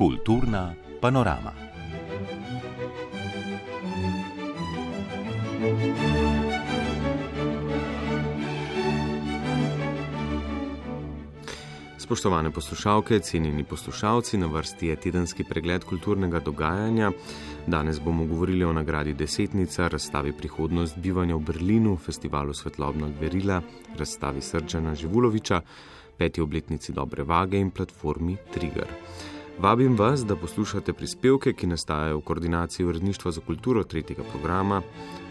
Kulturna panorama. Spoštovane poslušalke, cenjeni poslušalci, na vrsti je tedenski pregled kulturnega dogajanja. Danes bomo govorili o nagradi Desetnica, razstavi Prihodnost bivanja v Berlinu, festivalu Svetlobna Gverila, razstavi Srđana Živuloviča, peti obletnici Dobre vage in platformi Trigger. Vabim vas, da poslušate prispevke, ki nastajajo v koordinaciji uredništva za kulturo tretjega programa,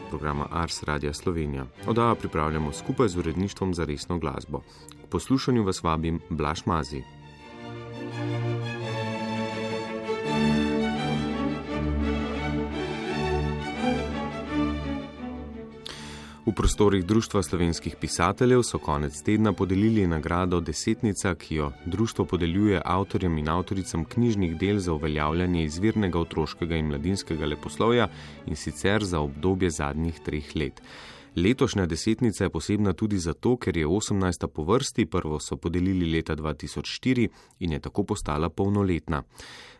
programa Ars Radio Slovenija. Odajo pripravljamo skupaj z uredništvom za resno glasbo. K poslušanju vas vabim Blaš Mazi. V prostorih Društva slovenskih pisateljev so konec tedna podelili nagrado Desetnica, ki jo društvo podeljuje avtorjem in avtoricam knjižnih del za uveljavljanje izvirnega otroškega in mladinskega leposlovja in sicer za obdobje zadnjih treh let. Letošnja desetnica je posebna tudi zato, ker je 18. po vrsti, prvo so podelili leta 2004 in je tako postala polnoletna.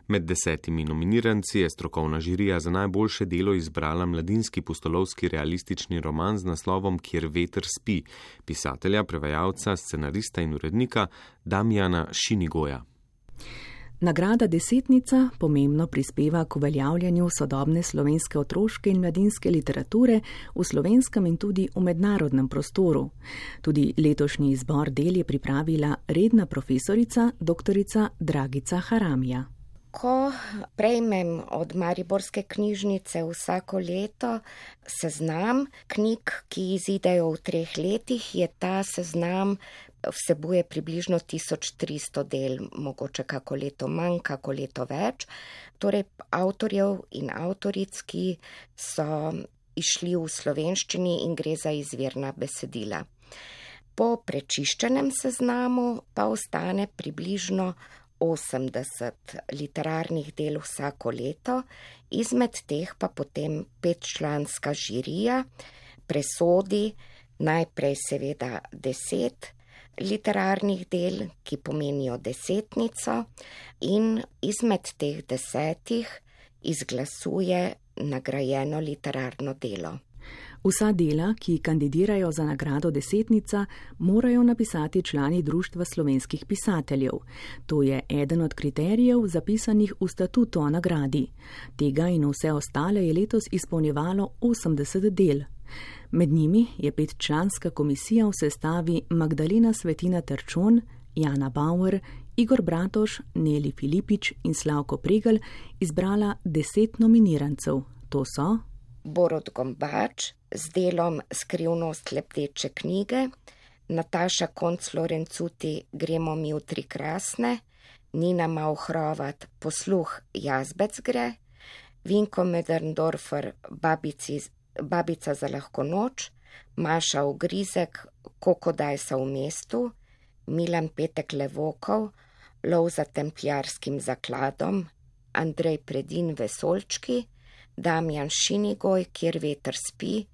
Med desetimi nominiranci je strokovna žirija za najboljše delo izbrala mladinski pustolovski realistični roman z naslovom Kjer veter spi, pisatelja, prevajalca, scenarista in urednika Damjana Šinigoja. Nagrada Desetnica pomembno prispeva k uveljavljanju sodobne slovenske otroške in mladinske literature v slovenskem in tudi v mednarodnem prostoru. Tudi letošnji izbor del je pripravila redna profesorica dr. Dragica Haramija. Ko prejmem od Mariborske knjižnice vsako leto seznam knjig, ki izidejo v treh letih, je ta seznam vsebuje približno 1300 del, mogoče kako leto manj, kako leto več. Torej, avtorjev in avtoric, ki so išli v slovenščini in gre za izvirna besedila. Po prečiščenem seznamu pa ostane približno 80 literarnih del vsako leto, izmed teh pa potem petčlanska žirija presodi najprej seveda deset literarnih del, ki pomenijo desetnico, in izmed teh desetih izglasuje nagrajeno literarno delo. Vsa dela, ki kandidirajo za nagrado desetnica, morajo napisati člani Društva slovenskih pisateljev. To je eden od kriterijev zapisanih v statutu o nagradi. Tega in vse ostale je letos izpolnjevalo 80 del. Med njimi je petčlanska komisija v sestavi Magdalena Svetina Terčon, Jana Bauer, Igor Bratoš, Neli Filipič in Slavko Pregel izbrala deset nominirancev. To so Borod Gombač z delom Skrivnost lepteče knjige, Nataša Konc Lorencuti Gremo mi v tri krasne, Nina Mauhrovat Posluh Jazbec gre, Vinko Medrndorfer Babici, Babica za lahko noč, Maša Ugrizek Kokodaj sa v mestu, Milan Petek Levokov Lov za templjarskim zakladom, Andrej Predin Vesolčki, Damjan Šinigoj, kjer veter spi,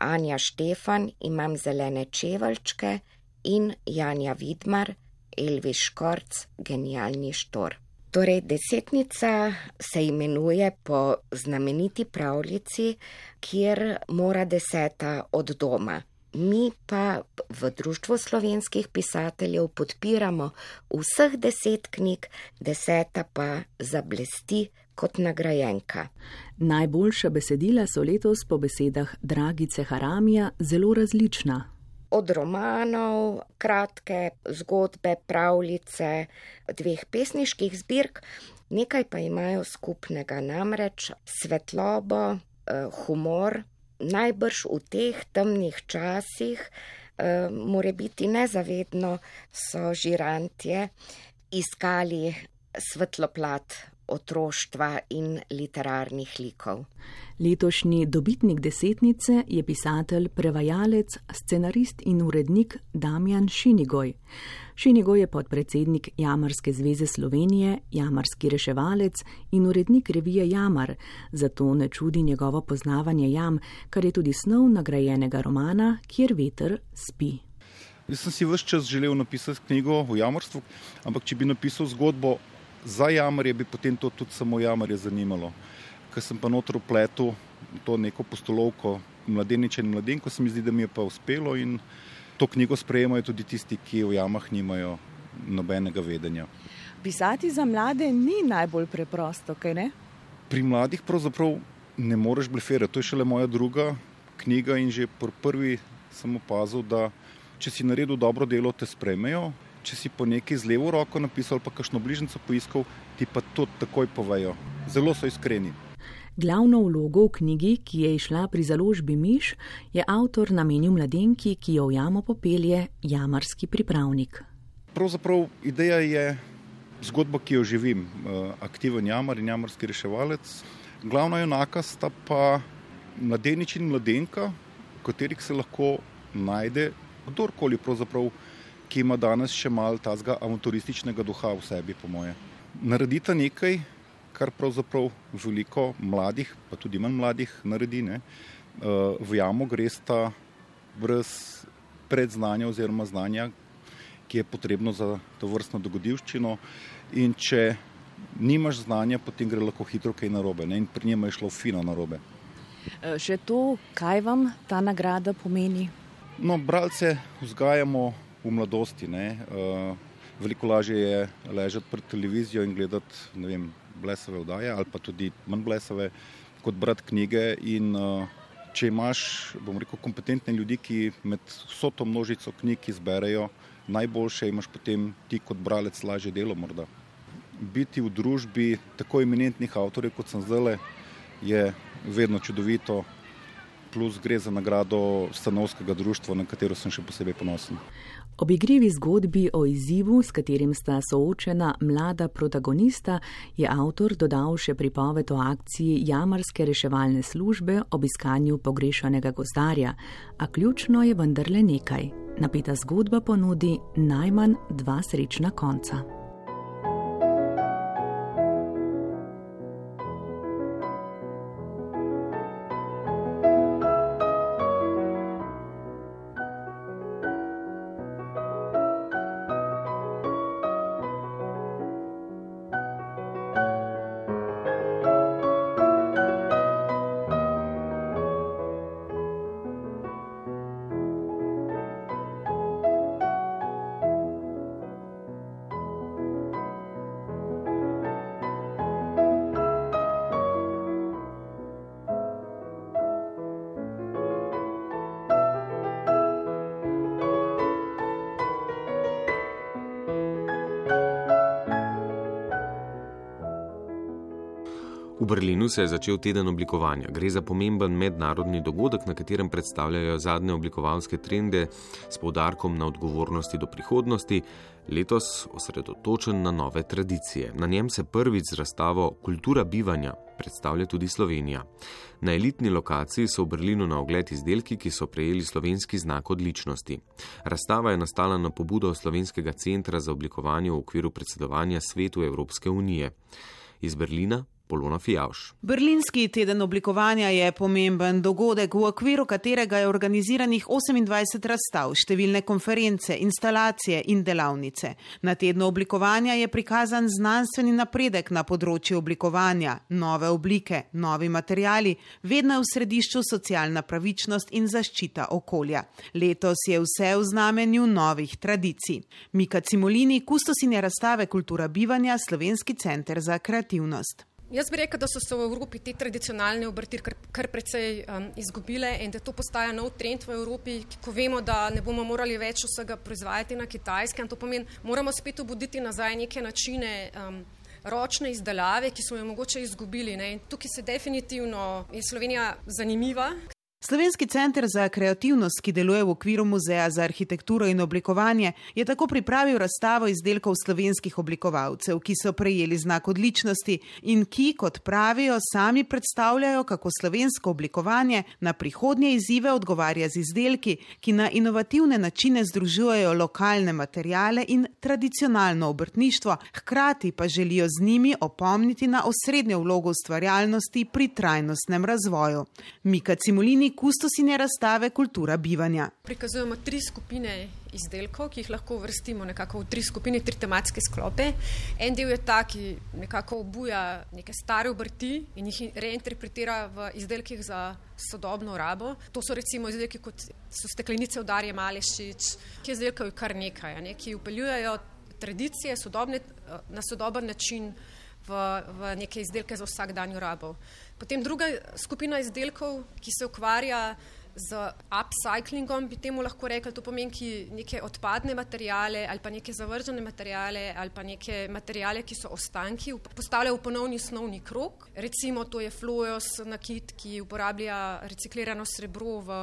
Anja Štefan, imam zelene čevelčke in Janja Vidmar, Elvi Škorc, genialni štor. Torej, desetnica se imenuje po znameniti pravljici, kjer mora deseta od doma. Mi pa v Društvu slovenskih pisateljev podpiramo vseh deset knjig, deseta pa zablesti kot nagrajenka. Najboljša besedila so letos po besedah Dragice Haramija zelo različna. Od romanov, kratke zgodbe, pravljice, dveh pesniških zbirk, nekaj pa imajo skupnega, namreč svetlobo, eh, humor, najbrž v teh temnih časih, eh, more biti nezavedno, so žirantje iskali svetlo plat otroštva in literarnih likov. Letošnji dobitnik desetnice je pisatelj, prevajalec, scenarist in urednik Damjan Šinigoj. Šinigoj je podpredsednik Jamarske zveze Slovenije, jamarski reševalec in urednik revije Jamar, zato ne čudi njegovo poznavanje jam, kar je tudi snov nagrajenega romana, kjer veter spi. Jaz sem si vse čas želel napisati knjigo o jamrstvu, ampak če bi napisal zgodbo za jamarje bi potem to tudi samo jamarje zanimalo. Ker sem pa notro pletel to neko postolovko mladeniče in mladenko, se mi zdi, da mi je pa uspelo in to knjigo sprejemajo tudi tisti, ki v jamah nimajo nobenega vedenja. Pisati za mlade ni najbolj preprosto, kaj ne? Pri mladih pravzaprav ne moreš blefirati. To je šele moja druga knjiga in že prvi sem opazil, da če si naredil dobro delo, te sprejmejo. Če si po neki z levo roko napisal, pa kakšno bližnjico poiskal, ti pa to takoj povejo. Zelo so iskreni. Glavno vlogo v knjigi, ki je išla pri založbi Miš, je avtor namenil mladenki, ki jo v jamo popelje, jamarski pripravnik. Pravzaprav ideja je zgodba, ki jo živim, eh, aktiven jamar in jamarski reševalec. Glavna junaka sta pa mladenič in mladenka, v katerih se lahko najde kdorkoli, ki ima danes še malo tazga avanturističnega duha v sebi, po moje. Naredita nekaj, kar pravzaprav veliko mladih, pa tudi manj mladih, naredi. Ne? Eh, v jamo gresta brez predznanja oziroma znanja, ki je potrebno za to vrstno dogodivščino. In če nimaš znanja, potem gre lahko hitro kaj narobe. Ne? In pri njima je šlo fino narobe. Eh, še to, kaj vam ta nagrada pomeni? No, bralce vzgajamo v mladosti. Ne? Eh, veliko lažje je ležati pred televizijo in gledati blesave vdaje ali pa tudi manj blesave, kot brati knjige. In, uh, če imaš, bom rekel, kompetentne ljudi, ki med vso to množico knjig izberejo najboljše, imaš potem ti kot bralec lažje delo. Morda. Biti v družbi tako eminentnih avtorjev, kot sem zdaj, je vedno čudovito. Plus gre za nagrado stanovskega društva, na katero sem še posebej ponosen. Ob igrivi zgodbi o izzivu, s katerim sta soočena mlada protagonista, je avtor dodal še pripoved o akciji jamarske reševalne službe ob iskanju pogrešanega gozdarja, a ključno je vendarle nekaj. Napeta zgodba ponudi najmanj dva srečna konca. Berlinu se je začel teden oblikovanja. Gre za pomemben mednarodni dogodek, na katerem predstavljajo zadnje oblikovalske trende s poudarkom na odgovornosti do prihodnosti, letos osredotočen na nove tradicije. Na njem se prvič z razstavo Kultura bivanja predstavlja tudi Slovenija. Na elitni lokaciji so v Berlinu na ogled izdelki, ki so prejeli slovenski znak odličnosti. Razstava je nastala na pobudo Slovenskega centra za oblikovanje v okviru predsedovanja svetu Evropske unije. Iz Berlina Polona Fijavš. Berlinski teden oblikovanja je pomemben dogodek, v okviru katerega je organiziranih 28 razstav, številne konference, instalacije in delavnice. Na tednu oblikovanja je prikazan znanstveni napredek na področju oblikovanja, nove oblike, novi materijali, vedno je v središču socialna pravičnost in zaščita okolja. Letos je vse v znamenju novih tradicij. Mika Cimolini, kustosinja razstave Kultura bivanja, Slovenski center za kreativnost. Jaz bi rekel, da so se v Evropi te tradicionalne obrti kar, kar precej um, izgubile in da to postaja nov trend v Evropi, ko vemo, da ne bomo morali več vsega proizvajati na kitajskem. To pomeni, moramo spet obuditi nazaj neke načine. Um, Ročne izdelave, ki smo jo mogoče izgubili. Ne? In tukaj se definitivno je Slovenija zanimiva, Slovenski center za kreativnost, ki deluje v okviru Muzeja za arhitekturo in oblikovanje, je tako pripravil razstavo izdelkov slovenskih oblikovalcev, ki so prejeli znak odličnosti in ki, kot pravijo, sami predstavljajo, kako slovensko oblikovanje na prihodnje izzive odgovarja z izdelki, ki na inovativne načine združujejo lokalne materijale in tradicionalno obrtništvo, hkrati pa želijo z njimi opomniti na osrednjo vlogo ustvarjalnosti pri trajnostnem razvoju. Mika Cimolini Steblini kustosinje razstave Kultura bivanja. Prikazujemo tri skupine izdelkov, ki jih lahko vrstimo nekako v tri skupine, tri tematske sklope. En del je ta, ki nekako obuja neke stare obrti in jih reinterpretira v izdelkih za sodobno rabo. To so recimo izdelki kot so steklenice v Darje Malešič, ki izdelkajo kar nekaj, ne, ki upeljujejo tradicije sodobne, na sodoben način v, v neke izdelke za vsakdanjo rabo. Potem druga skupina izdelkov, ki se ukvarja z upcyclingom, bi temu lahko rekli, to pomeni neke odpadne materijale ali pa neke zavržene materijale ali pa neke materijale, ki so ostanki, postavljajo v ponovni snovni krok. Recimo to je Flojos nakit, ki uporablja reciklirano srebro v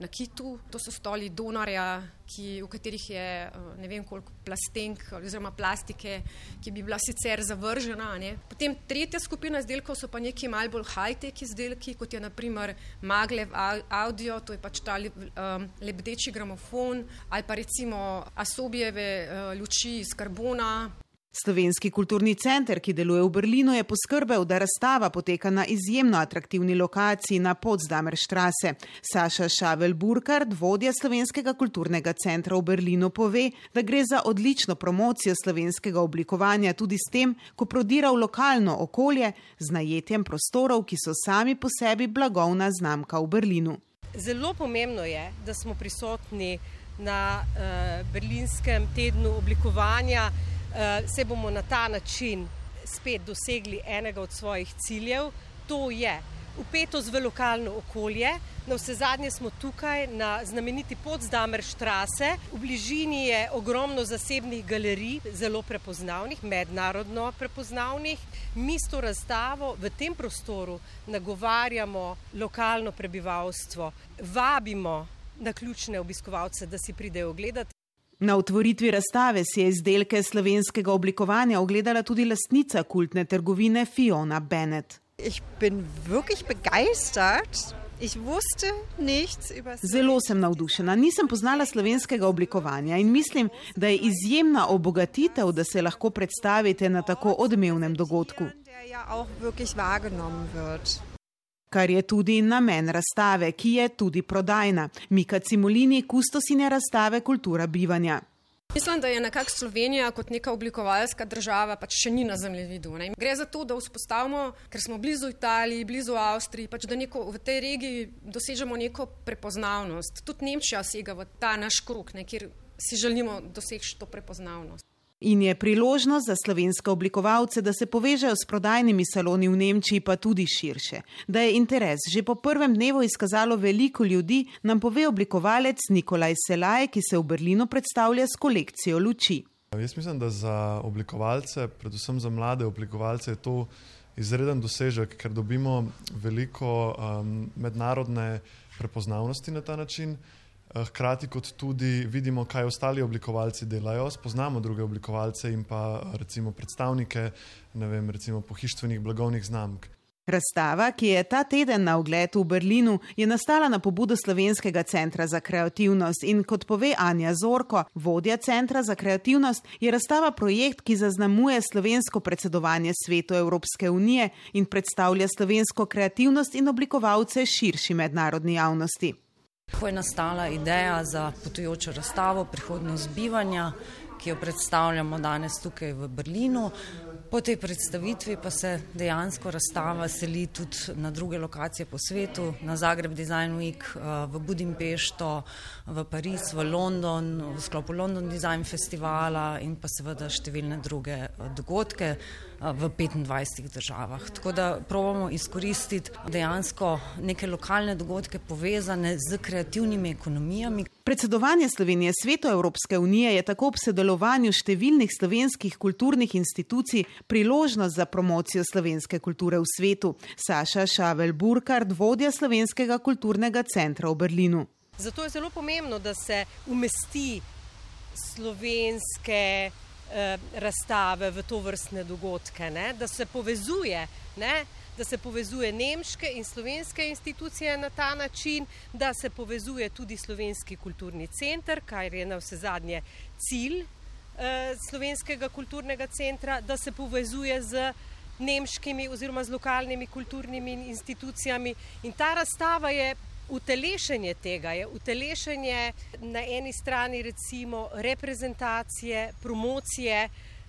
nakitu, to so stoli donarja, ki, v katerih je eh, ne vem koliko plastenk oziroma plastike, ki bi bila sicer zavržena. Ne. Potem tretja skupina izdelkov so pa neki malj bolj high-tech izdelki, kot je naprimer Maglev audio, to je pač ta um, lebdeči gramofon ali pa recimo Asobijeve uh, luči iz karbona. Slovenski kulturni center, ki deluje v Berlinu, je poskrbel, da razstava poteka na izjemno atraktivni lokaciji na Potsdamer štrase. Saša Šavel Burkard, vodja Slovenskega kulturnega centra v Berlinu, pove, da gre za odlično promocijo slovenskega oblikovanja tudi s tem, ko prodira v lokalno okolje z najetjem prostorov, ki so sami po sebi blagovna znamka v Berlinu. Zelo pomembno je, da smo prisotni na uh, berlinskem tednu oblikovanja. Eh, se bomo na ta način spet dosegli enega od svojih ciljev, to je upetost v lokalno okolje. Na vse zadnje smo tukaj na znameniti Potsdamer štrase. V bližini je ogromno zasebnih galerij, zelo prepoznavnih, mednarodno prepoznavnih. Mi s to razstavo v tem prostoru nagovarjamo lokalno prebivalstvo, vabimo na ključne obiskovalce, da si pridejo ogledati. Na otvoritvi razstave si je izdelke slovenskega oblikovanja ogledala tudi lastnica kultne trgovine Fiona Bennett. Zelo sem navdušena. Nisem poznala slovenskega oblikovanja in mislim, da je izjemna obogatitev, da se lahko predstavite na tako odmevnem dogodku kar je tudi namen razstave, ki je tudi prodajna. Mika Cimolini, kustosine razstave Kultura bivanja. Mislim, da je nekako Slovenija kot neka oblikovalska država pač še ni na zemljevidu. Ne? Gre za to, da vzpostavimo, ker smo blizu Italiji, blizu Avstriji, pač da neko, v tej regiji dosežemo neko prepoznavnost. Tudi Nemčija sega v ta naš krug, ne, kjer si želimo doseči to prepoznavnost. In je priložnost za slovenske oblikovalce, da se povežejo s prodajnimi saloni v Nemčiji, pa tudi širše. Da je interes že po prvem dnevu izkazalo veliko ljudi, nam pove oblikovalec Nikolaj Selaj, ki se v Berlinu predstavlja s kolekcijo luči. Jaz mislim, da za oblikovalce, predvsem za mlade oblikovalce, je to izreden dosežek, ker dobimo veliko um, mednarodne prepoznavnosti na ta način. Eh, hkrati kot tudi vidimo, kaj ostali oblikovalci delajo, spoznamo druge oblikovalce in pa recimo predstavnike vem, recimo pohištvenih blagovnih znamk. Razstava, ki je ta teden na ogled v Berlinu, je nastala na pobudo Slovenskega centra za kreativnost in kot pove Anja Zorko, vodja centra za kreativnost, je razstava projekt, ki zaznamuje slovensko predsedovanje svetu Evropske unije in predstavlja slovensko kreativnost in oblikovalce širši mednarodni javnosti. Ko je nastala ideja za potujočo razstavo prihodnost bivanja, ki jo predstavljamo danes tukaj v Berlinu, Po tej predstavitvi pa se dejansko razstava seli tudi na druge lokacije po svetu, na Zagreb Design Week, eh, v Budimpešto, v Pariz, v London, v sklopu London Design Festivala in pa seveda številne druge eh, dogodke v 25 državah. Tako da probamo izkoristiti dejansko neke lokalne dogodke povezane z kreativnimi ekonomijami. Predsedovanje Slovenije svetu Evropske unije je tako ob sodelovanju številnih slovenskih kulturnih institucij priložnost za promocijo slovenske kulture v svetu. Saša Šavel Burkard, vodja Slovenskega kulturnega centra v Berlinu. Zato je zelo pomembno, da se umesti slovenske eh, razstave v to vrstne dogodke, ne? da se povezuje. Ne? da se povezuje nemške in slovenske institucije na ta način, da se povezuje tudi slovenski kulturni center, kar je na vse zadnje cilj Eh, slovenskega kulturnega centra, da se povezuje z nemškimi oziroma z lokalnimi kulturnimi institucijami. In ta razstava je Utelešenje tega je utelešenje na eni strani recimo reprezentacije, promocije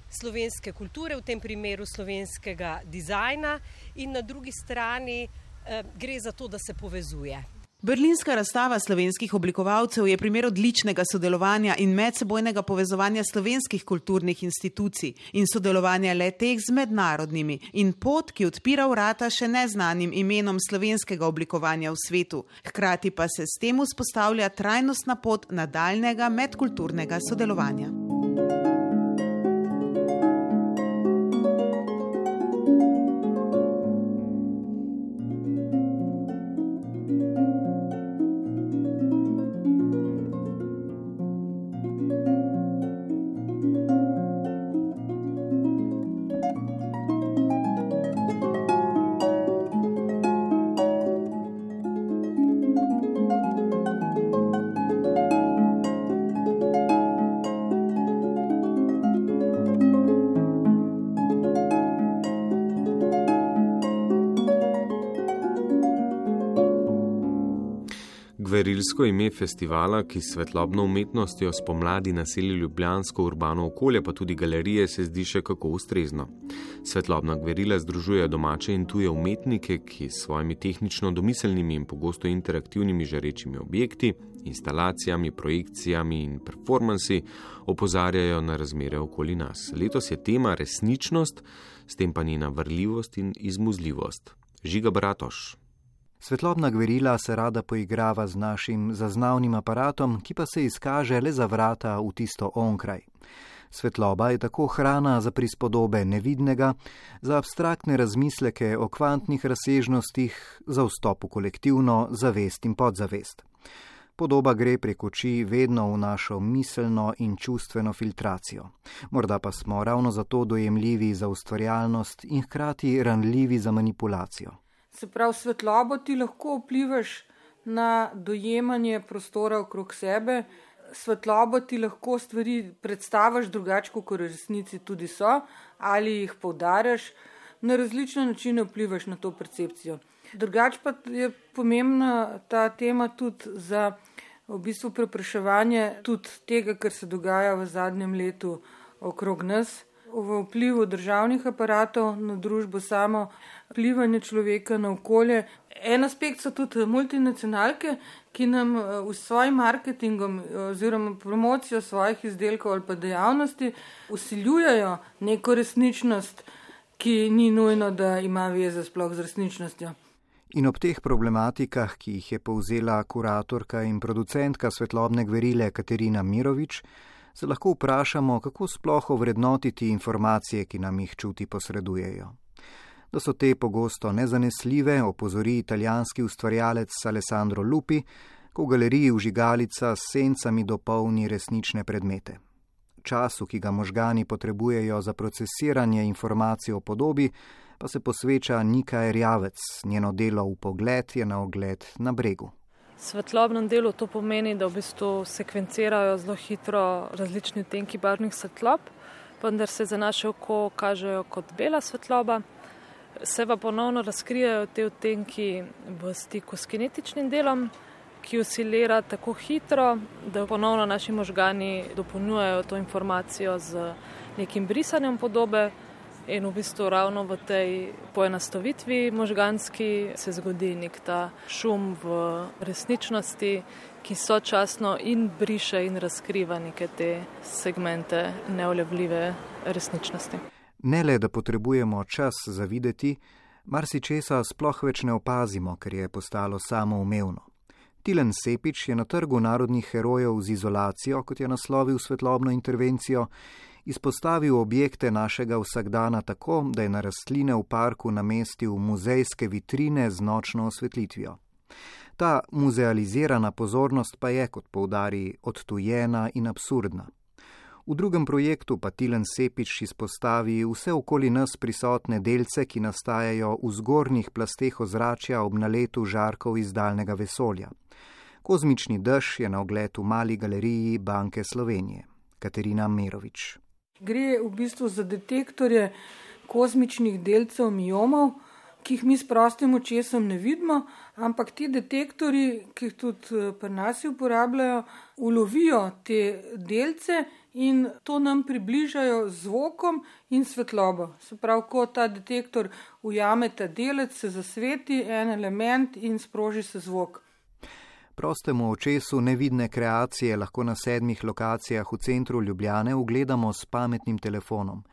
slovenske kulture, v tem primeru slovenskega dizajna in na drugi strani eh, gre za to, da se povezuje. Berlinska razstava slovenskih oblikovalcev je primer odličnega sodelovanja in medsebojnega povezovanja slovenskih kulturnih institucij in sodelovanja le teh z mednarodnimi in pot, ki odpira vrata še neznanim imenom slovenskega oblikovanja v svetu. Hkrati pa se s tem vzpostavlja trajnostna pot nadaljnega medkulturnega sodelovanja. Gverilsko ime festivala, ki s svetlobno umetnostjo spomladi naseli ljubljansko urbano okolje, pa tudi galerije, se zdi še kako ustrezno. Svetlobna gverila združuje domače in tuje umetnike, ki s svojimi tehnično domiselnimi in pogosto interaktivnimi žarečimi objekti, instalacijami, projekcijami in performansi opozarjajo na razmere okoli nas. Letos je tema resničnost, s tem pa njena vrljivost in izmuzljivost. Žiga Bratoš. Svetlobna gverila se rada poigrava z našim zaznavnim aparatom, ki pa se izkaže le za vrata v tisto onkraj. Svetloba je tako hrana za prispodobe nevidnega, za abstraktne razmisleke o kvantnih razsežnostih, za vstop v kolektivno zavest in podzavest. Podoba gre prek oči vedno v našo miselno in čustveno filtracijo. Morda pa smo ravno zato dojemljivi za ustvarjalnost in hkrati ranljivi za manipulacijo. Se pravi, svetlobo ti lahko vplivaš na dojemanje prostora okrog sebe, svetlobo ti lahko stvari predstaviš drugače, kot v resnici tudi so, ali jih poudarjaš, na različne načine vplivaš na to percepcijo. Drugače pa je pomembna ta tema tudi za v bistvu prepraševanje tudi tega, kar se dogaja v zadnjem letu okrog nas v vplivu državnih aparatov na družbo samo, vplivanje človeka na okolje. En aspekt so tudi multinacionalke, ki nam eh, v svojim marketingom eh, oziroma promocijo svojih izdelkov ali pa dejavnosti usiljujejo neko resničnost, ki ni nujno, da ima veze sploh z resničnostjo. In ob teh problematikah, ki jih je povzela kuratorka in producentka svetlobne gverile Katerina Mirovič, se lahko vprašamo, kako sploh ovrednotiti informacije, ki nam jih čuti posredujejo. Da so te pogosto nezanesljive, opozori italijanski ustvarjalec Alessandro Lupi, ko v galeriji užigalica s sencami dopolni resnične predmete. Času, ki ga možgani potrebujejo za procesiranje informacij o podobi, pa se posveča Nika Erjavec, njeno delo v pogled je na ogled na bregu svetlobnem delu to pomeni, da v bistvu sekvencirajo zelo hitro različni tenki barvnih svetlob, vendar se za naše oko kažejo kot bela svetloba. Se pa ponovno razkrijajo te odtenki v stiku s kinetičnim delom, ki osilira tako hitro, da ponovno naši možgani dopolnjujejo to informacijo z nekim brisanjem podobe. In v bistvu ravno v tej poenostavitvi možganski se zgodi nek ta šum v resničnosti, ki sočasno in briše in razkriva neke te segmente neolevljive resničnosti. Ne le, da potrebujemo čas za videti, marsičesa sploh več ne opazimo, ker je postalo samoumevno. Tilen Sepič je na trgu narodnih herojev z izolacijo, kot je naslovil svetlobno intervencijo, izpostavil objekte našega vsakdana tako, da je na rastline v parku namestil muzejske vitrine z nočno osvetlitvijo. Ta muzealizirana pozornost pa je, kot poudari, odtujena in absurdna. V drugem projektu pa Tilen Sepič izpostavi vse okoli nas prisotne delce, ki nastajajo v zgornjih plasteh ozračja ob naletu žarkov iz daljnega vesolja. Kozmični dež je na ogled v mali galeriji Banke Slovenije. Katerina Merovič. Gre v bistvu za detektorje kozmičnih delcev miomov, ki jih mi s prostim očesom ne vidimo, ampak ti detektori, ki jih tudi eh, pri nas uporabljajo, ulovijo te delce in to nam približajo z zvokom in svetlobo. Se pravi, ko ta detektor ujame ta delec, se zasveti en element in sproži se zvok. Prostemu očesu nevidne kreacije lahko na sedmih lokacijah v centru Ljubljane ugledamo s pametnim telefonom.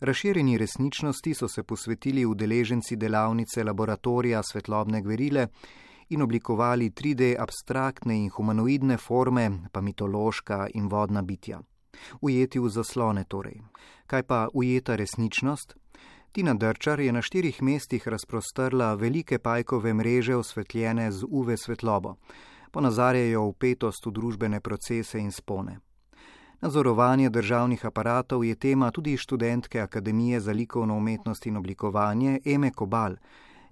Razširjeni resničnosti so se posvetili udeleženci delavnice laboratorija svetlobne gverile in oblikovali 3D abstraktne in humanoidne forme, pa mitološka in vodna bitja. Ujeti v zaslone torej. Kaj pa ujeta resničnost? Tina Drčar je na štirih mestih razprostrla velike pajkove mreže osvetljene z UV svetlobo. Ponazarjajo upetost v družbene procese in spone. Nadzorovanje državnih aparatov je tema tudi študentke Akademije za likovno umetnost in oblikovanje Eme Kobal.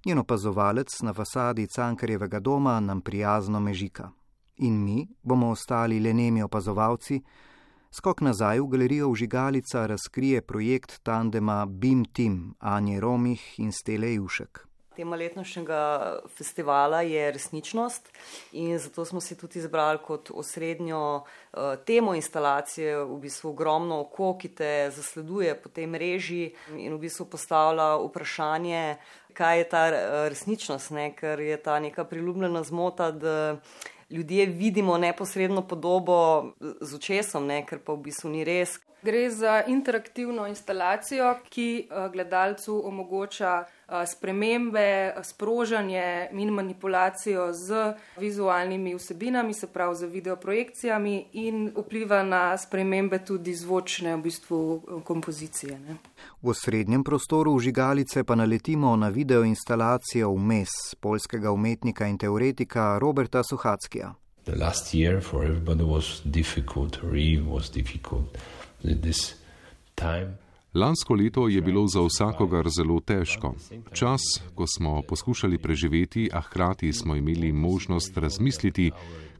Njen opazovalec na fasadi Cankarjevega doma nam prijazno mežika. In mi bomo ostali le nemi opazovalci. Skok nazaj v galerijo Vžigalica razkrije projekt tandema Bim Tim Anje Romih in Stele Jušek. Tema letnošnjega festivala je resničnost in zato smo si tudi izbrali kot osrednjo uh, temo instalacije v bistvu ogromno oko, ki te zasleduje po tej mreži in v bistvu postavlja vprašanje, kaj je ta uh, resničnost, ne? ker je ta neka priljubljena zmota, da ljudje vidimo neposredno podobo z očesom, ne? ker pa v bistvu ni res. Gre za interaktivno instalacijo, ki uh, gledalcu omogoča spremembe, sprožanje in manipulacijo z vizualnimi vsebinami, se pravi z videoprojekcijami in vpliva na spremembe tudi zvočne v bistvu kompozicije. Ne. V srednjem prostoru užigalice pa naletimo na videoinstalacijo vmes polskega umetnika in teoretika Roberta Suhackija. The last year for everybody was difficult, really was difficult. This time Lansko leto je bilo za vsakogar zelo težko. Čas, ko smo poskušali preživeti, a hkrati smo imeli možnost razmisliti,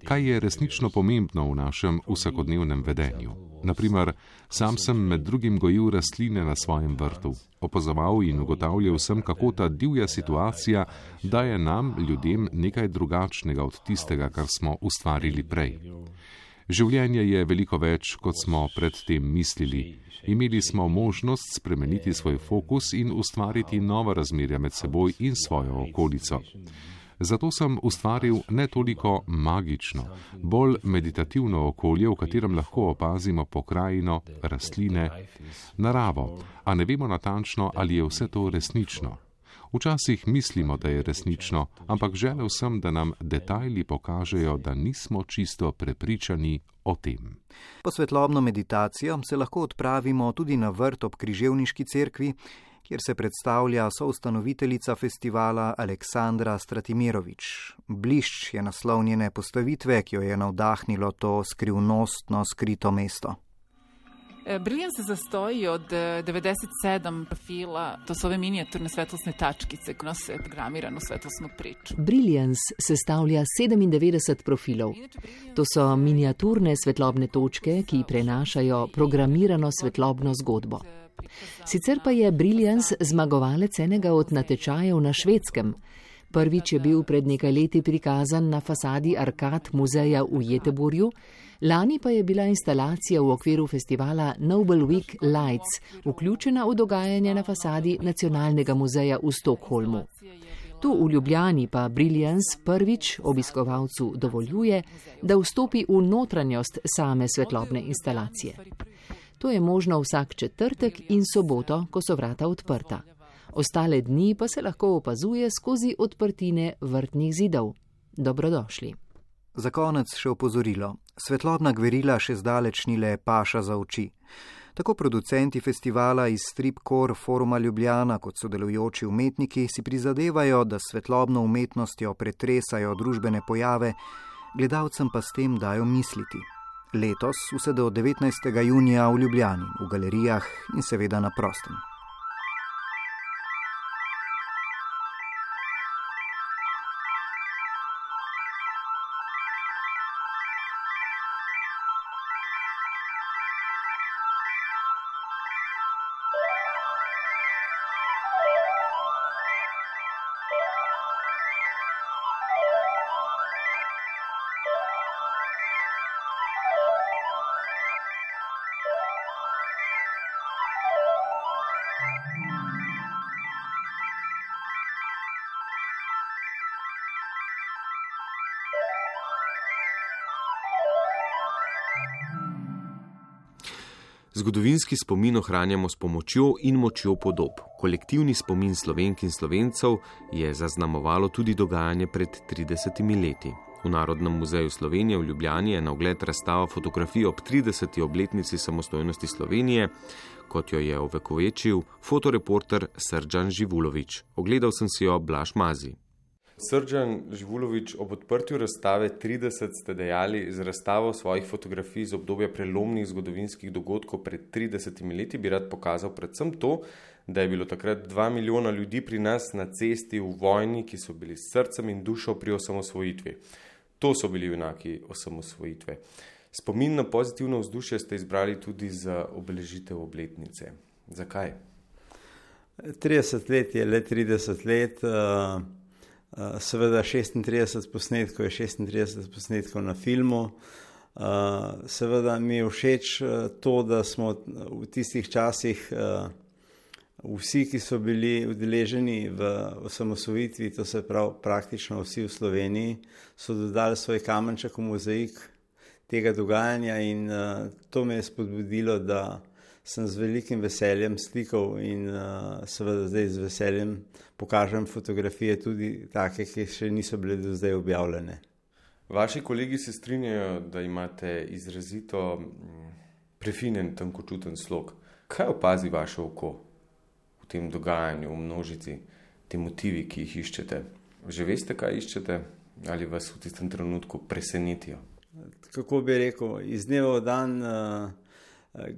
kaj je resnično pomembno v našem vsakodnevnem vedenju. Naprimer, sam sem med drugim gojil rastline na svojem vrtu, opazoval in ugotavljal sem, kako ta divja situacija daje nam, ljudem, nekaj drugačnega od tistega, kar smo ustvarili prej. Življenje je veliko več, kot smo predtem mislili. Imeli smo možnost spremeniti svoj fokus in ustvariti nova razmerja med seboj in svojo okolico. Zato sem ustvaril ne toliko magično, bolj meditativno okolje, v katerem lahko opazimo pokrajino, rastline, naravo, a ne vemo natančno, ali je vse to resnično. Včasih mislimo, da je resnično, ampak želel sem, da nam detajli pokažejo, da nismo čisto prepričani o tem. Po svetlobno meditacijo se lahko odpravimo tudi na vrt ob Križevniški cerkvi, kjer se predstavlja soustanoviteljica festivala Aleksandra Stratimirovič. Blišč je naslovnjene postavitve, ki jo je navdahnilo to skrivnostno skrito mesto. E, Briljan se zastoji od 97 profila, to su ove minijaturne svetlosne tačkice koje nose programiranu svetlosnu priču. Brilliance sestavlja 97 profilov. To so miniaturne svetlobne točke, ki prenašajo programirano svetlobno zgodbo. Sicer pa je Brilliance zmagovalec enega od natečajev na švedskem. Prvič je bil pred nekaj leti prikazan na fasadi Arkad muzeja v Jeteburju, Lani pa je bila instalacija v okviru festivala Noble Week Lights vključena v dogajanje na fasadi Nacionalnega muzeja v Stokholmu. Tu v Ljubljani pa Brilliance prvič obiskovalcu dovoljuje, da vstopi v notranjost same svetlobne instalacije. To je možno vsak četrtek in soboto, ko so vrata odprta. Ostale dni pa se lahko opazuje skozi odprtine vrtnih zidov. Dobrodošli. Za konec še opozorilo. Svetlobna gverila še zdaleč ni le paša za oči. Tako producenti festivala iz Stripcore Foruma Ljubljana kot sodelujoči umetniki si prizadevajo, da svetlobno umetnostjo pretresajo družbene pojave, gledalcem pa s tem dajo misliti. Letos vse do 19. junija v Ljubljani, v galerijah in seveda na prostem. Zgodovinski spomin ohranjamo s pomočjo in močjo podob. Kolektivni spomin slovenk in slovencev je zaznamovalo tudi dogajanje pred 30 leti. V Narodnem muzeju Slovenije v Ljubljani je na ogled razstava fotografij ob 30. obletnici samostojnosti Slovenije, kot jo je ovekovečil fotoreporter Srdžan Živulovič. Ogledal sem si jo Blaž Mazi. Srdžan Živulovič, ob odprtju razstave 30 ste dejali z razstavo svojih fotografij iz obdobja prelomnih zgodovinskih dogodkov pred 30 leti, bi rad pokazal predvsem to, da je bilo takrat 2 milijona ljudi pri nas na cesti v vojni, ki so bili s srcem in dušo pri osamosvojitvi. To so bili junaki osamosvojitve. Spomin na pozitivno vzdušje ste izbrali tudi za obeležitev obletnice. Zakaj? 30 let je le 30 let. Uh... Eh, seveda 36 posnetkov je 36 posnetkov na filmu. Uh, seveda mi je všeč uh, to, da smo v tistih časih uh, vsi, ki so bili udeleženi v osamosvojitvi, to se pravi praktično vsi v Sloveniji, so dodali svoj kamenček v mozaik tega dogajanja in uh, to me je spodbudilo, da sem z velikim veseljem slikal in uh, seveda zdaj z veseljem pokažem fotografije, tudi take, ki še niso bile do zdaj objavljene. Vaši kolegi se strinjajo, da imate izrazito prefinen, tankočuten slog. Kaj opazi vaše oko v tem dogajanju, v množici, te motivi, ki jih iščete? Že veste, kaj iščete, ali vas v tistem trenutku presenetijo? Kako bi rekel, iz dneva v dan. Uh,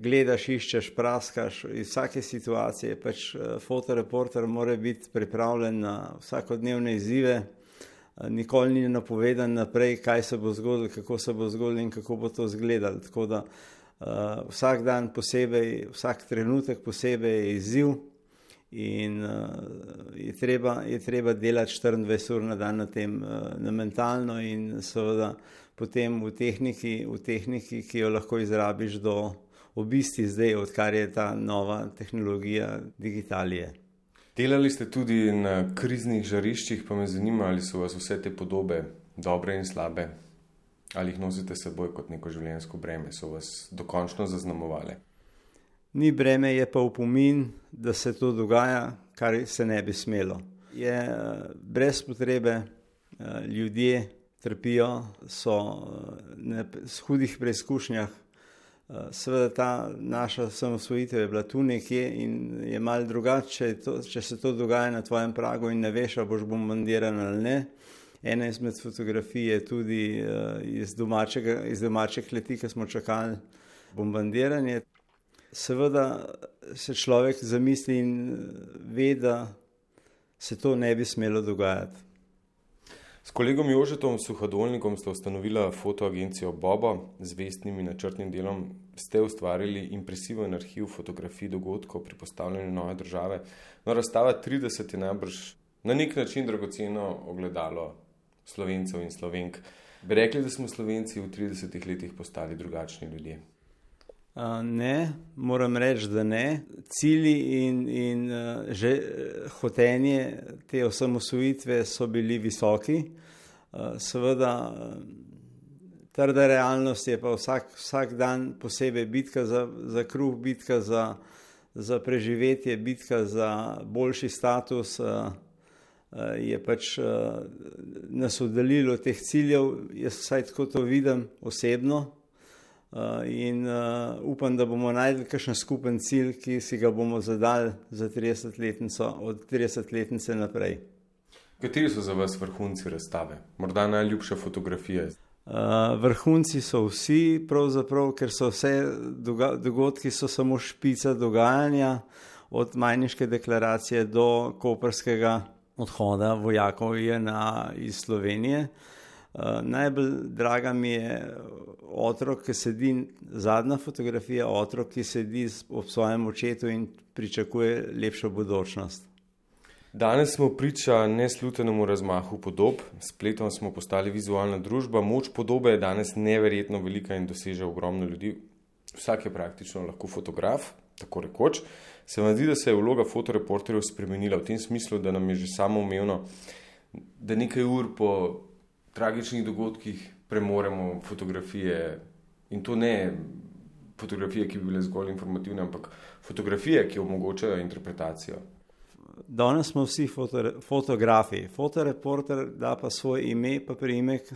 gledaš, iščeš, praskaš. Iz vsake situacije pač eh, fotoreporter mora biti pripravljen na vsakodnevne izzive. Eh, nikoli ni napovedan naprej, kaj se bo zgodilo, kako se bo zgodilo in kako bo to izgledalo. Tako da uh, vsak dan posebej, vsak trenutek posebej je izziv in uh, je, treba, je treba delati 24 ur na dan na tem, uh, na mentalno in seveda potem v tehniki, v tehniki, ki jo lahko izrabiš do v bistvu zdaj, odkar je ta nova tehnologija digitalije. Delali ste tudi na kriznih žariščih, pa me zanima, ali so vas vse te podobe, dobre in slabe, ali jih nosite seboj kot neko življenjsko breme, so vas dokončno zaznamovali. Ni breme, je pa upomin, da se to dogaja, kar se ne bi smelo. Je brez potrebe, eh, ljudje trpijo, so eh, hudih preizkušnjah, Seveda ta naša samosvojitev je bila tu nekje in je mal drugače, če se to dogaja na tvojem pragu in ne veš, ali boš bombardiran ali ne. Ena izmed fotografij je tudi uh, iz, domačega, iz domače kleti, ki smo čakali bombardiranje. Seveda se človek zamisli in ve, da se to ne bi smelo dogajati. S kolegom Jožetom Suhodolnikom ste ustanovili fotoagencijo Bobo, z vestnim in načrtnim delom ste ustvarili impresiven arhiv fotografij dogodkov pri postavljanju nove države. No, razstava 30 je najbrž na nek način dragoceno ogledalo slovencev in slovenk. Bi rekli, da smo slovenci v 30 letih postali drugačni ljudje? Ne, moram reči, da ne. Cilji in, in že hotenje te osamosvojitve so bili visoki. Seveda, trda realnost je pa vsak, vsak dan posebej bitka za, za kruh, bitka za, za preživetje, bitka za boljši status. Je pač nas oddaljilo od teh ciljev, jaz vsaj tako to vidim osebno, in uh, upam, da bomo najdli kakšen skupen cilj, ki si ga bomo zadali za 30-letnico, od 30-letnice naprej. Kateri so za vas vrhunci razstave? Morda najljubše fotografije? Uh, vrhunci so vsi, pravzaprav, ker so vse dogodki so samo špica dogajanja, od Majniške deklaracije do koperskega odhoda vojakov iz Slovenije. Uh, najbolj draga mi je otrok, ki sedi, zadnja fotografija, otrok, ki sedi ob svojem očetu in pričakuje lepšo budučnost. Danes smo priča neslutenemu razmahu podob, spletom smo postali vizualna družba, moč podobe je danes neverjetno velika in doseže ogromno ljudi. Vsak je praktično lahko fotograf, tako rekoč. Se vam zdi, da se je vloga fotoreporterjev spremenila v tem smislu, da nam je že samo umevno, da nekaj ur po tragičnih dogodkih premoremo fotografije in to ne fotografije, ki bi bile zgolj informativne, ampak fotografije, ki omogočajo interpretacijo. Danes smo vsi foto, fotografi. Fotoreporter da pa svoj ime, pa priimek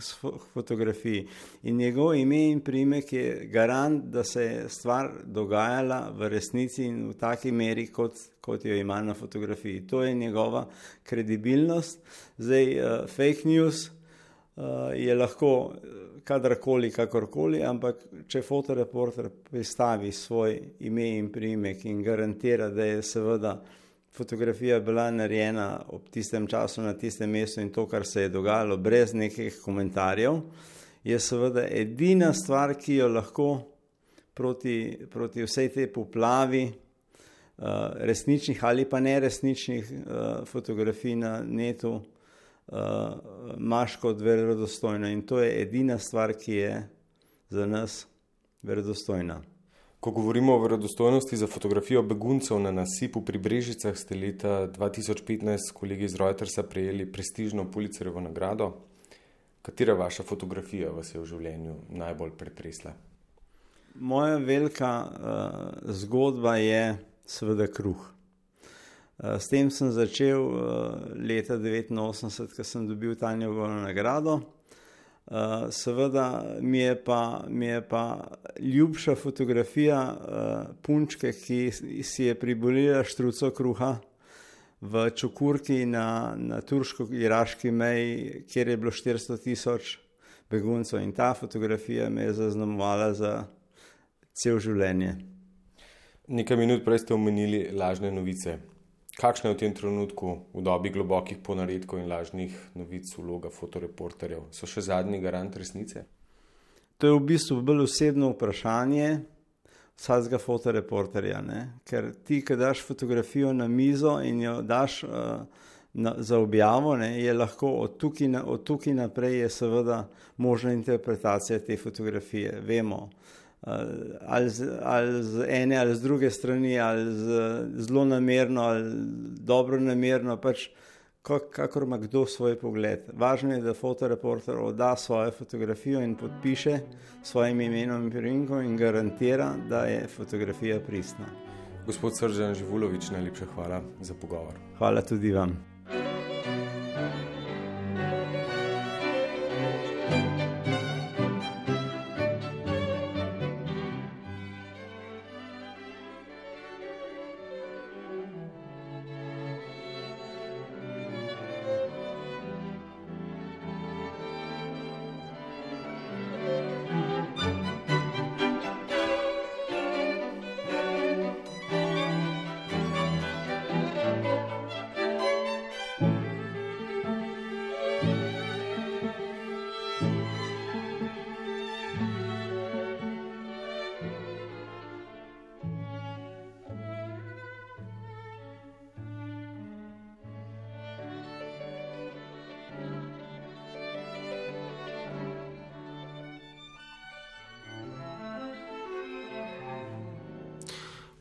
fotografiji. In njegov ime in priimek je garant, da se je stvar dogajala v resnici in v taki meri, kot, kot jo ima na fotografiji. To je njegova kredibilnost. Zdaj, uh, fake news uh, je lahko kadarkoli, kakorkoli, ampak če fotoreporter pristavi svoj ime in priimek in garantira, da je seveda fotografija bila narejena ob tistem času na tistem mestu in to, kar se je dogajalo, brez nekih komentarjev, je seveda edina stvar, ki jo lahko proti, proti vsej tej poplavi uh, resničnih ali pa neresničnih fotografij na netu imaš kot verodostojno in to je edina stvar, ki je za nas verodostojna. Ko govorimo o verodostojnosti za fotografijo beguncev na nasipu pri Brežicah, ste leta 2015 kolegi iz Reutersa prejeli prestižno Pulicerovo nagrado. Katera vaša fotografija vas je v življenju najbolj pretresla? Moja velika uh, zgodba je seveda kruh. Uh, s tem sem začel uh, leta 1989, ko sem dobil Tanjovo nagrado. Uh, seveda mi je, pa, mi je pa ljubša fotografija punčke, ki si je pribolila štruco kruha v Čukurki na, na turško-iraški meji, kjer je bilo 400 tisoč beguncev in ta fotografija me je zaznamovala za cel življenje. Nekaj minut prej ste omenili lažne novice. Kakšna je v tem trenutku v dobi globokih ponaredkov in lažnih novic vloga fotoreporterjev? So še zadnji garant resnice? To je v bistvu bolj osebno vprašanje vsakega fotoreporterja. Ne? Ker ti, ki daš fotografijo na mizo in jo daš uh, na, za objavo, ne, je lahko od tukaj, na, od tukaj naprej je seveda možna interpretacija te fotografije. Vemo, ali z, ali z ene ali z druge strani, ali z, zelo namerno ali dobro namerno, pač kakor ima kdo svoj pogled. Važno je, da fotoreporter odda svojo fotografijo in podpiše svojim imenom in priimkom in garantira, da je fotografija pristna. Gospod Sržan Živulovič, najlepša hvala za pogovor. Hvala tudi vam.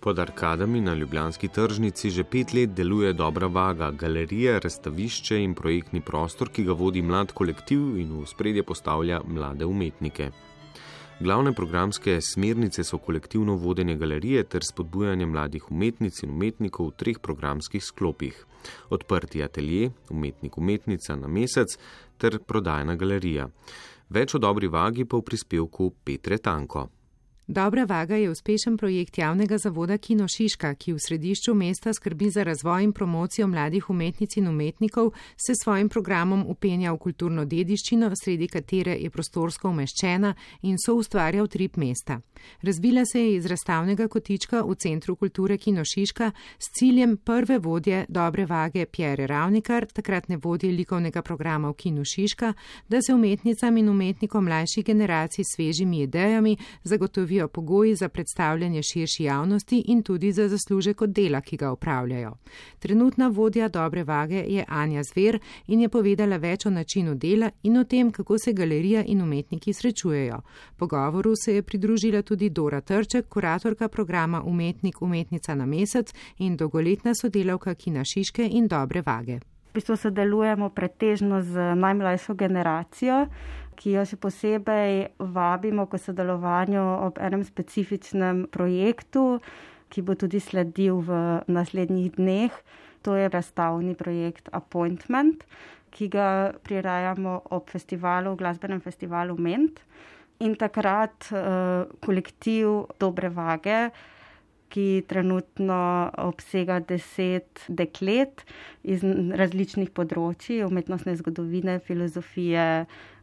Pod arkadami na Ljubljanski tržnici že pet let deluje dobra vaga, galerija, razstavišče in projektni prostor, ki ga vodi mlad kolektiv in v spredje postavlja mlade umetnike. Glavne programske smernice so kolektivno vodenje galerije ter spodbujanje mladih umetnic in umetnikov v treh programskih sklopih: odprti atelje, umetnik umetnica na mesec ter prodajna galerija. Več o dobri vagi pa v prispevku Petre Tanko. Dobra vaga je uspešen projekt javnega zavoda Kino Šiška, ki v središču mesta skrbi za razvoj in promocijo mladih umetnic in umetnikov, se s svojim programom upenja v kulturno dediščino, sredi katere je prostorsko umeščena in so ustvarja v trip mesta. Razvila se je iz razstavnega kotička v Centru kulture Kino Šiška s ciljem prve vodje dobre vage Pjere Ravnikar, takratne vodje likovnega programa v Kino Šiška, da se umetnicam in umetnikom mlajših generacij svežimi idejami zagotovi zagotovijo pogoji za predstavljanje širši javnosti in tudi za zaslužek od dela, ki ga upravljajo. Trenutna vodja dobre vage je Anja Zver in je povedala več o načinu dela in o tem, kako se galerija in umetniki srečujejo. Pogovoru se je pridružila tudi Dora Trček, kuratorka programa Umetnik umetnica na mesec in dolgoletna sodelavka Kina Šiške in dobre vage. V bistvu sodelujemo pretežno z najmlajšo generacijo, ki jo še posebej vabimo k sodelovanju ob enem specifičnem projektu, ki bo tudi sledil v naslednjih dneh. To je razstavni projekt Appointment, ki ga prirajamo ob festivalu, glasbenem festivalu Ment. In takrat uh, kolektiv Dobre Vage, ki trenutno obsega deset deklet iz različnih področji, umetnostne zgodovine, filozofije,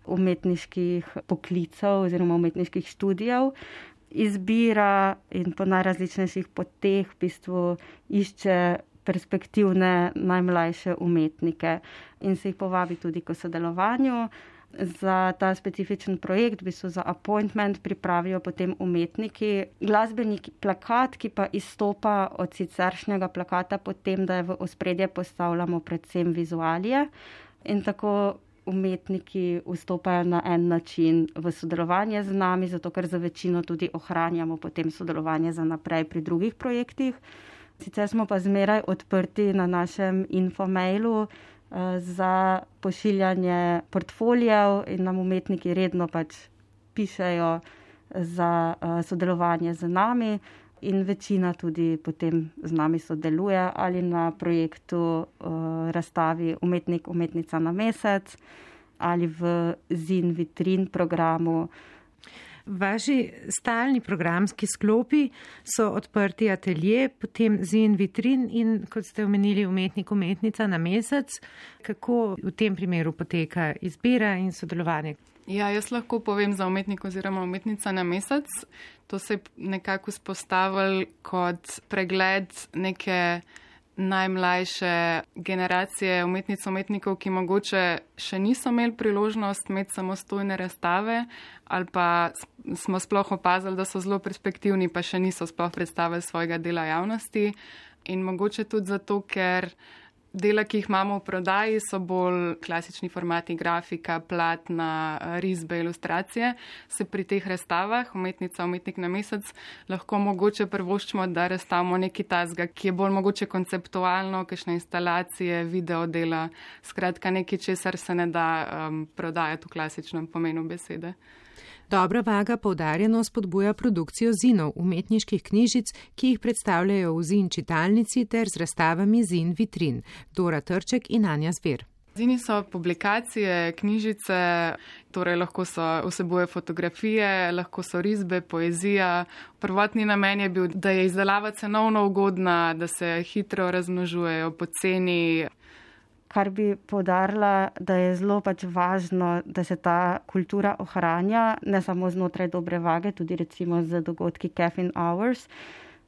umetniških poklicev oziroma umetniških študijev, izbira in po najrazličnejših poteh v bistvu išče perspektivne najmlajše umetnike in se jih povabi tudi k sodelovanju. Za ta specifičen projekt, v bistvu za appointment, pripravijo potem umetniki glasbeni plakat, ki pa izstopa od siceršnjega plakata, potem da je v ospredje postavljamo predvsem vizualije. In tako umetniki vstopajo na en način v sodelovanje z nami, zato ker za večino tudi ohranjamo potem sodelovanje za naprej pri drugih projektih. Sicer smo pa zmeraj odprti na našem infomailu uh, za pošiljanje portfolijev in nam umetniki redno pač pišejo za uh, sodelovanje z nami in večina tudi potem z nami sodeluje ali na projektu uh, razstavi umetnik, umetnica na mesec ali v zin vitrin programu. Vaši stalni programski sklopi so odprti atelje, potem zin vitrin in, kot ste omenili, umetnik, umetnica na mesec. Kako v tem primeru poteka izbira in sodelovanje? Ja, jaz lahko povem za umetnik oziroma umetnica na mesec. To se je nekako spostavil kot pregled neke najmlajše generacije umetnic, umetnikov, ki mogoče še niso imeli priložnost imeti samostojne razstave ali pa smo sploh opazili, da so zelo perspektivni, pa še niso sploh predstavili svojega dela javnosti. In mogoče tudi zato, ker Dela, ki jih imamo v prodaji, so bolj klasični formati, grafika, platna, risbe, ilustracije. Se pri teh razstavah, umetnica, umetnik na mesec, lahko mogoče prvoščimo, da razstavimo neki tasga, ki je bolj mogoče konceptualno, kakšne instalacije, video dela, skratka nekaj, česar se ne da um, prodajati v klasičnem pomenu besede. Dobra vaga poudarjeno spodbuja produkcijo zinov, umetniških knjižic, ki jih predstavljajo v zin čitalnici ter z razstavami zin vitrin. Dora Trček in Anja Zver. Zini so publikacije, knjižice, torej lahko so vseboje fotografije, lahko so risbe, poezija. Prvotni namen je bil, da je izdelava cenovno ugodna, da se hitro razmnožujejo poceni kar bi podarila, da je zelo pač važno, da se ta kultura ohranja, ne samo znotraj dobre vage, tudi recimo z dogodki Caffeine Hours,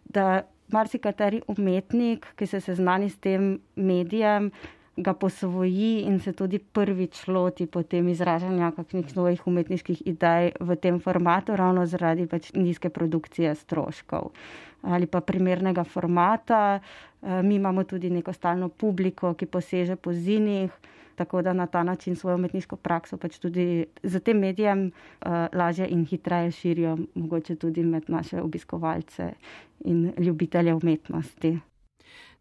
da marsikateri umetnik, ki se seznani s tem medijem, ga posvoji in se tudi prvič loti potem izražanja kakšnih svojih umetniških idej v tem formatu, ravno zaradi pač nizke produkcije stroškov ali pa primernega formata. Eh, mi imamo tudi neko stalno publiko, ki poseže po zinih, tako da na ta način svojo umetniško prakso pač tudi z tem medijem uh, lažje in hitreje širijo, mogoče tudi med naše obiskovalce in ljubitelje umetnosti.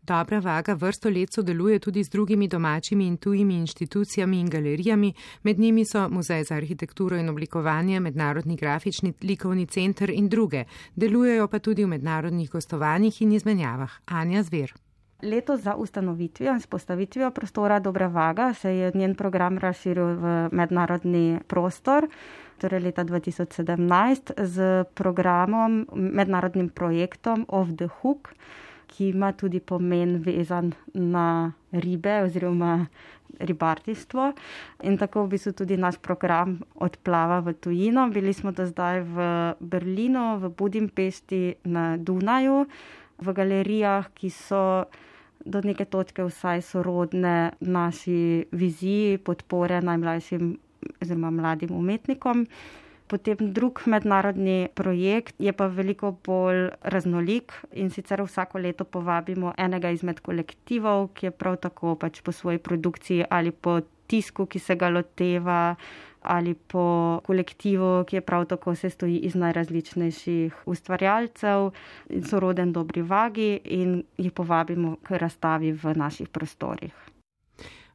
Dobra vaga vrsto let sodeluje tudi z drugimi domačimi in tujimi inštitucijami in galerijami, med njimi so Muzej za arhitekturo in oblikovanje, Mednarodni grafični likovni center in druge. Delujejo pa tudi v mednarodnih gostovanjih in izmenjavah. Anja Zver. Leto za ustanovitvijo in spostavitvijo prostora Dobra vaga se je njen program razširil v mednarodni prostor. Torej leta 2017 z programom, mednarodnim projektom Off the Hook, ki ima tudi pomen vezan na ribe oziroma ribarstvo. In tako v bistvu tudi naš program odplava v tujino. Bili smo do zdaj v Berlinu, v Budimpešti, na Dunaju, v galerijah, ki so do neke točke vsaj sorodne naši viziji podpore najmlajšim oziroma mladim umetnikom. Potem drug mednarodni projekt je pa veliko bolj raznolik in sicer vsako leto povabimo enega izmed kolektivov, ki je prav tako pač po svoji produkciji ali po tisku, ki se ga loteva, ali po kolektivu, ki je prav tako se stoji iz najrazličnejših ustvarjalcev in soroden dobri vagi in jih povabimo k razstavi v naših prostorih.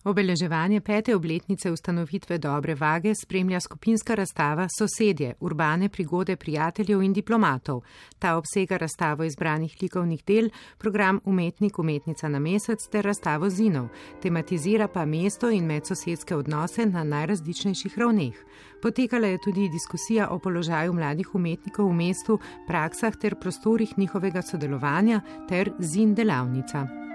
Obeleževanje pete obletnice ustanovitve Dobre vage spremlja skupinska razstava Sosedje, urbane prigode prijateljev in diplomatov. Ta obsega razstavo izbranih likovnih del, program Umetnik, umetnica na mesec ter razstavo zinov, tematizira pa mesto in medsosedske odnose na najrazličnejših ravneh. Potekala je tudi diskusija o položaju mladih umetnikov v mestu, praksah ter prostorih njihovega sodelovanja ter zin delavnica.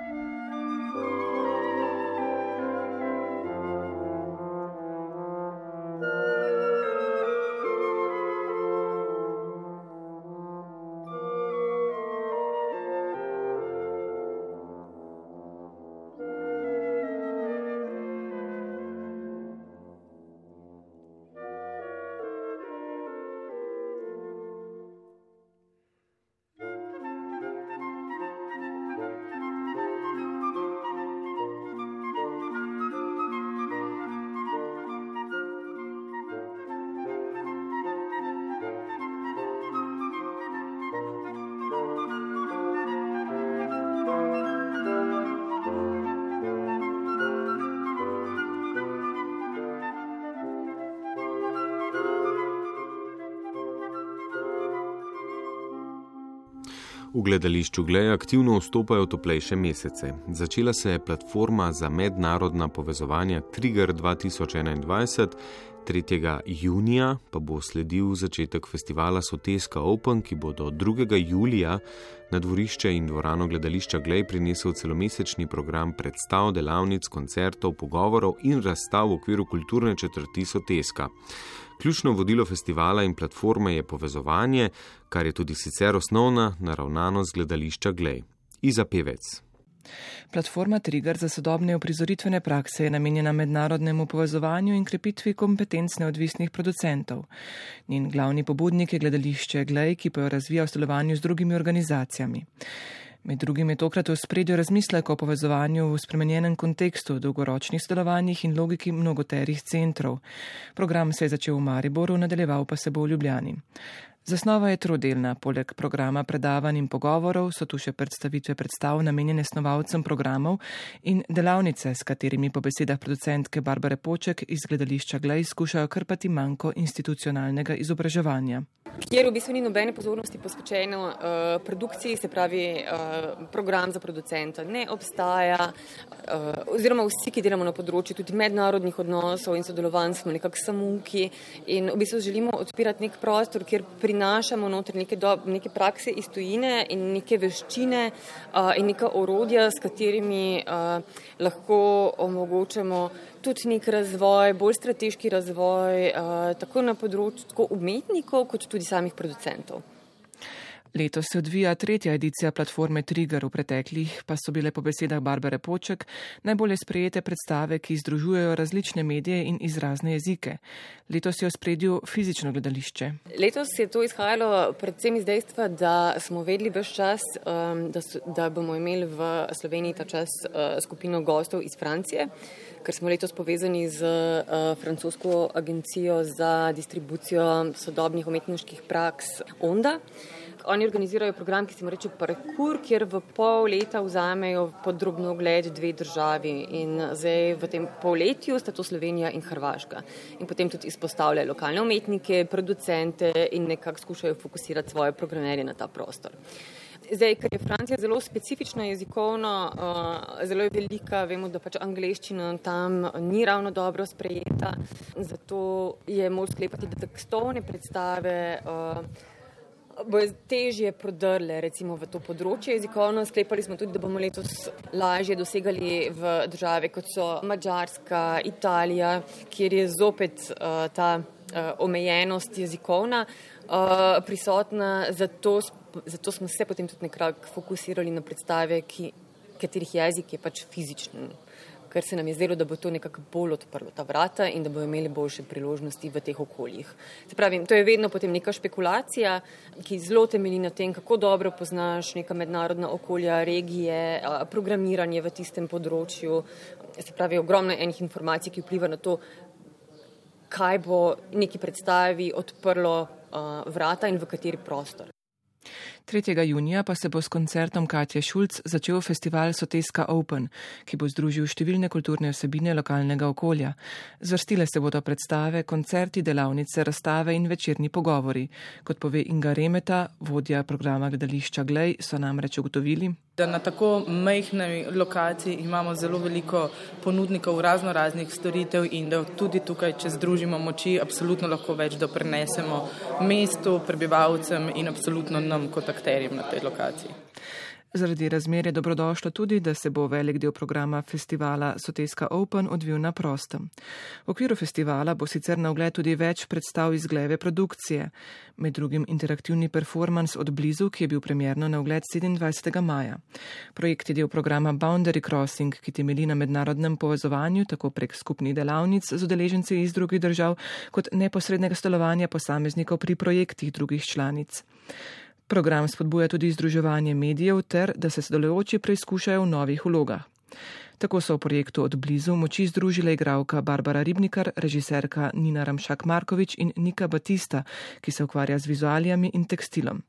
V gledališču Glej aktivno vstopajo toplejše mesece. Začela se je platforma za mednarodna povezovanja Trigger 2021, 3. junija pa bo sledil začetek festivala Soteska Open, ki bo do 2. julija na dvorišče in dvorano gledališča Glej prinesel celomesečni program predstav, delavnic, koncertov, pogovorov in razstav v okviru kulturne četrti Soteska. Ključno vodilo festivala in platforme je povezovanje, kar je tudi sicer osnovna naravnanost gledališča Glej. Iza Pevec. Platforma Trigger za sodobne uprizoritvene prakse je namenjena mednarodnemu povezovanju in krepitvi kompetenc neodvisnih producentov. Njen glavni pobudnik je gledališče Glej, ki pa jo razvija v sodelovanju z drugimi organizacijami. Med drugim je tokrat v spredju razmislek o povezovanju v spremenjenem kontekstu, dolgoročnih sodelovanjih in logiki mnogoterih centrov. Program se je začel v Mariboru, nadaljeval pa se bo v Ljubljani. Zasnova je trodelna, poleg programa predavanj in pogovorov so tu še predstavitve predstav namenjene snovalcem programov in delavnice, s katerimi po besedah producentke Barbare Poček iz gledališča Glej skušajo krpati manjko institucionalnega izobraževanja. Kjer v bistvu ni nobene pozornosti posvečene uh, produkciji, se pravi uh, program za producenta ne obstaja, uh, oziroma vsi, ki delamo na področju tudi mednarodnih odnosov in sodelovanj, smo nekako samuki in v bistvu želimo odpirati nek prostor, kjer pri prinašamo noter neke, do, neke prakse iz tujine in neke veščine uh, in neka orodja, s katerimi uh, lahko omogočamo tudi nek razvoj, bolj strateški razvoj, uh, tako na področju umetnikov, kot tudi samih producentov. Letos se odvija tretja edicija platforme Trigger, v preteklih pa so bile po besedah Barbare Poček najbolje sprejete predstave, ki združujejo različne medije in izrazne jezike. Letos je v spredju fizično gledališče. Letos je to izhajalo predvsem iz dejstva, da smo vedeli vse čas, um, da, so, da bomo imeli v Sloveniji ta čas uh, skupino gostov iz Francije, ker smo letos povezani z uh, francosko agencijo za distribucijo sodobnih umetniških praks Onda. Oni organizirajo program, ki se mu reče Parkour, kjer v pol leta vzamejo podrobno ogled dve državi. In zdaj v tem polletju sta to Slovenija in Hrvaška. In potem tudi izpostavljajo lokalne umetnike, producente in nekako skušajo fokusirati svoje programerje na ta prostor. Zdaj, ker je Francija zelo specifična jezikovno, uh, zelo je velika, vemo, da pač angleščina tam ni ravno dobro sprejeta, zato je moč sklepati, da tekstovne predstave uh, bojo težje prodrle recimo, v to področje jezikovno. Sklepali smo tudi, da bomo letos lažje dosegali v države, kot so Mačarska, Italija, kjer je zopet uh, ta uh, omejenost jezikovna uh, prisotna. Zato, zato smo se potem tudi nekako fokusirali na predstave, ki, katerih jezik je pač fizičen ker se nam je zdelo, da bo to nekako bolj odprlo ta vrata in da bo imeli boljše priložnosti v teh okoljih. Se pravi, to je vedno potem neka špekulacija, ki zelo temelji na tem, kako dobro poznaš neka mednarodna okolja, regije, programiranje v tistem področju. Se pravi, ogromno enih informacij, ki vpliva na to, kaj bo neki predstavi odprlo uh, vrata in v kateri prostor. 3. junija pa se bo s koncertom Katja Šulc začel festival Soteska Open, ki bo združil številne kulturne vsebine lokalnega okolja. Zvrstile se bodo predstave, koncerti, delavnice, razstave in večerni pogovori. Kot pove Inga Remeta, vodja programa gledališča Glej, so namreč ugotovili, da na tako majhni lokaciji imamo zelo veliko ponudnikov razno raznih storitev in da tudi tukaj, če združimo moči, absolutno lahko več doprinesemo mestu, prebivalcem in absolutno nam kot akterjem na tej lokaciji. Zaradi razmer je dobrodošlo tudi, da se bo velik del programa festivala Soteska Open odvil na prostem. V okviru festivala bo sicer na ogled tudi več predstav iz gleve produkcije, med drugim interaktivni performance od blizu, ki je bil premjerno na ogled 27. maja. Projekt je del programa Boundary Crossing, ki temeli na mednarodnem povezovanju tako prek skupnih delavnic z udeleženci iz drugih držav, kot neposrednega stolovanja posameznikov pri projektih drugih članic. Program spodbuja tudi združevanje medijev ter da se sodelujoči preizkušajo v novih vlogah. Tako so v projektu od blizu moči združile igralka Barbara Ribnikar, režiserka Nina Ramšak Markovič in Nika Batista, ki se ukvarja z vizualijami in tekstilom.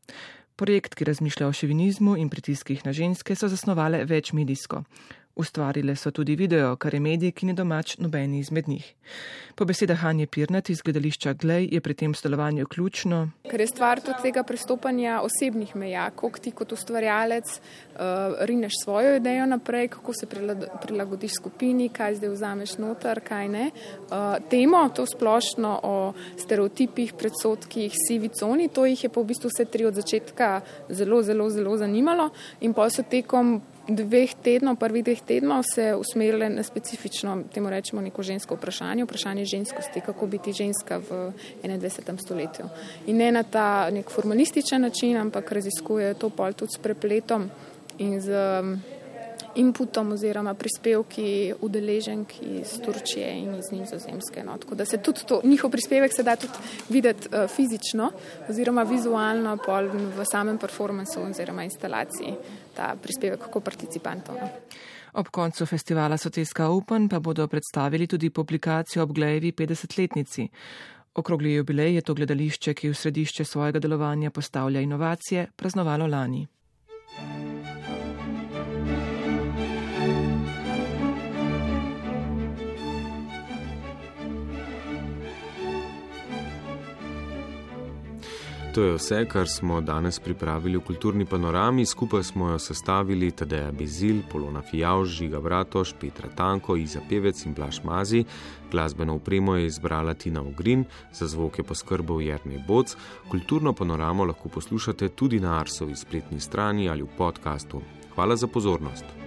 Projekt, ki razmišlja o ševinizmu in pritiskih na ženske, so zasnovale večmedijsko. Ustvarile so tudi video, kar je medij, ki ni domač nobeni izmed njih. Po besedah Hanje Pirnat iz gledališča Glej je pri tem sodelovanju ključno. Ker je stvar tudi tega prestopanja osebnih meja, kako ti kot ustvarjalec uh, rineš svojo idejo naprej, kako se prilagodiš skupini, kaj zdaj vzameš noter, kaj ne. Uh, temo, to splošno o stereotipih, predsotkih, sivi coni, to jih je pa v bistvu vse tri od začetka zelo, zelo, zelo zanimalo in pa so tekom dveh tednov, prvih dveh tednov se usmerile na specifično, temu rečemo, neko žensko vprašanje, vprašanje ženskosti, kako biti ženska v 21. stoletju. In ne na ta nek formalističen način, ampak raziskuje to pol tudi s prepletom in z inputom oziroma prispevki udeleženk iz Turčije in iz Nizozemske. No. Tako da se tudi to, njihov prispevek se da tudi videti uh, fizično oziroma vizualno pol v samem performansu oziroma instalaciji, ta prispevek kot participantov. No. Ob koncu festivala Soteska Open pa bodo predstavili tudi publikacijo ob Glejevi 50-letnici. Okrogli jubilej je to gledališče, ki v središče svojega delovanja postavlja inovacije, praznovalo lani. To je vse, kar smo danes pripravili v kulturni panorami. Skupaj smo jo sestavili Tadeja Bezil, Polona Fijavž, Žiga Vratoš, Petra Tanko, Iza Pevec in Blaž Mazi. Glasbeno upremo je izbrala Tina Ogrin, za zvok je poskrbel Jernej Boc. Kulturno panoramo lahko poslušate tudi na Arsovi spletni strani ali v podkastu. Hvala za pozornost.